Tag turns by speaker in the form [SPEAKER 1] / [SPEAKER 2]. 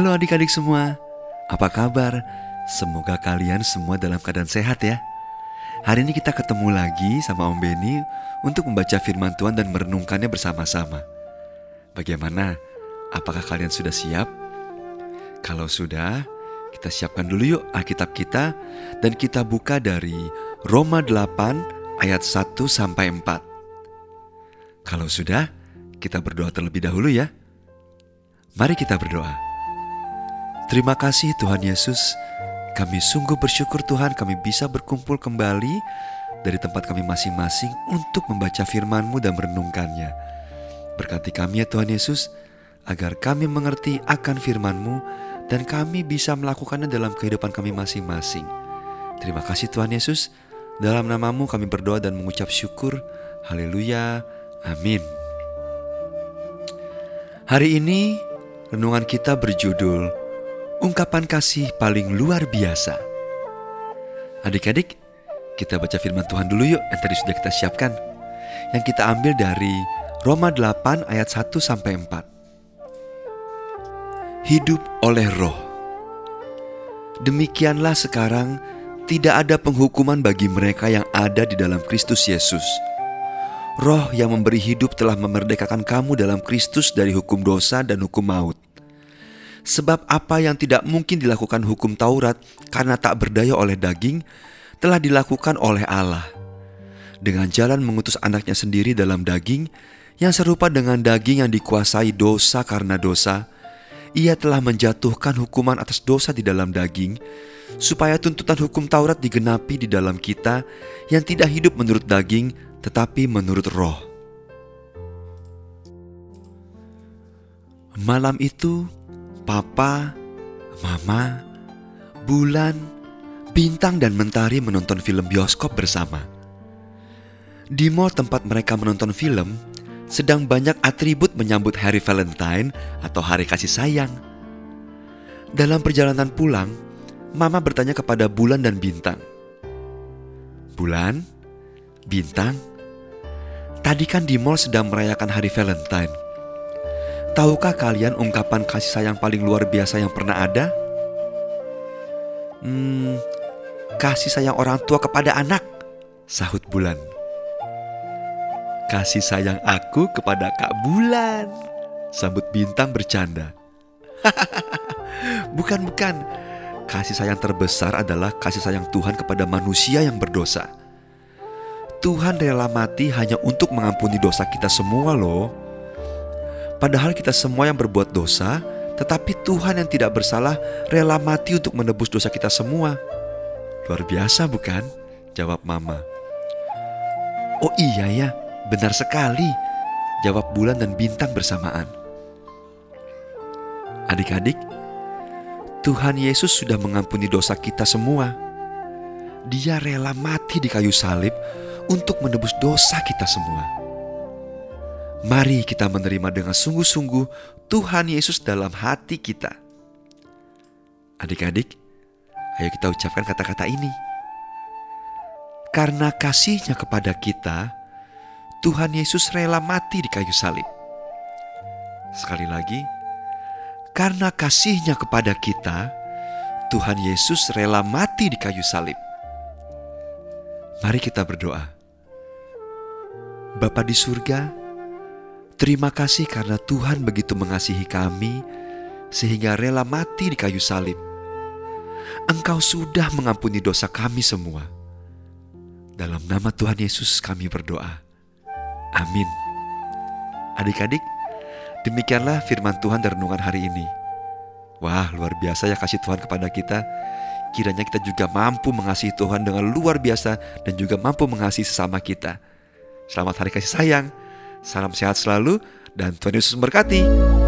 [SPEAKER 1] Halo adik-adik semua, apa kabar? Semoga kalian semua dalam keadaan sehat ya. Hari ini kita ketemu lagi sama Om Benny untuk membaca firman Tuhan dan merenungkannya bersama-sama. Bagaimana? Apakah kalian sudah siap? Kalau sudah, kita siapkan dulu yuk Alkitab kita dan kita buka dari Roma 8 ayat 1 sampai 4. Kalau sudah, kita berdoa terlebih dahulu ya. Mari kita berdoa. Terima kasih Tuhan Yesus. Kami sungguh bersyukur Tuhan kami bisa berkumpul kembali dari tempat kami masing-masing untuk membaca firman-Mu dan merenungkannya. Berkati kami ya Tuhan Yesus, agar kami mengerti akan firman-Mu dan kami bisa melakukannya dalam kehidupan kami masing-masing. Terima kasih Tuhan Yesus, dalam namamu kami berdoa dan mengucap syukur. Haleluya, amin. Hari ini renungan kita berjudul Ungkapan kasih paling luar biasa. Adik-adik, kita baca firman Tuhan dulu yuk yang tadi sudah kita siapkan. Yang kita ambil dari Roma 8 ayat 1 sampai 4. Hidup oleh roh. Demikianlah sekarang tidak ada penghukuman bagi mereka yang ada di dalam Kristus Yesus. Roh yang memberi hidup telah memerdekakan kamu dalam Kristus dari hukum dosa dan hukum maut. Sebab apa yang tidak mungkin dilakukan hukum Taurat karena tak berdaya oleh daging, telah dilakukan oleh Allah. Dengan jalan mengutus anaknya sendiri dalam daging, yang serupa dengan daging yang dikuasai dosa karena dosa, ia telah menjatuhkan hukuman atas dosa di dalam daging, supaya tuntutan hukum Taurat digenapi di dalam kita yang tidak hidup menurut daging, tetapi menurut roh. Malam itu, Papa, Mama, Bulan, Bintang dan Mentari menonton film bioskop bersama. Di mall tempat mereka menonton film, sedang banyak atribut menyambut Hari Valentine atau Hari Kasih Sayang. Dalam perjalanan pulang, Mama bertanya kepada Bulan dan Bintang. Bulan, Bintang, tadi kan di mall sedang merayakan Hari Valentine. Tahukah kalian ungkapan kasih sayang paling luar biasa yang pernah ada? Hmm, kasih sayang orang tua kepada anak, sahut Bulan. Kasih sayang aku kepada Kak Bulan, sambut Bintang bercanda. bukan, bukan. Kasih sayang terbesar adalah kasih sayang Tuhan kepada manusia yang berdosa. Tuhan rela mati hanya untuk mengampuni dosa kita semua loh. Padahal kita semua yang berbuat dosa, tetapi Tuhan yang tidak bersalah rela mati untuk menebus dosa kita semua. Luar biasa bukan? Jawab mama. Oh iya ya, benar sekali. Jawab bulan dan bintang bersamaan. Adik-adik, Tuhan Yesus sudah mengampuni dosa kita semua. Dia rela mati di kayu salib untuk menebus dosa kita semua. Mari kita menerima dengan sungguh-sungguh Tuhan Yesus dalam hati kita. Adik-adik, ayo kita ucapkan kata-kata ini. Karena kasihnya kepada kita, Tuhan Yesus rela mati di kayu salib. Sekali lagi, karena kasihnya kepada kita, Tuhan Yesus rela mati di kayu salib. Mari kita berdoa. Bapa di surga, Terima kasih karena Tuhan begitu mengasihi kami sehingga rela mati di kayu salib. Engkau sudah mengampuni dosa kami semua. Dalam nama Tuhan Yesus kami berdoa. Amin. Adik-adik, demikianlah firman Tuhan dan renungan hari ini. Wah, luar biasa ya kasih Tuhan kepada kita. Kiranya kita juga mampu mengasihi Tuhan dengan luar biasa dan juga mampu mengasihi sesama kita. Selamat hari kasih sayang. Salam sehat selalu dan Tuhan Yesus memberkati.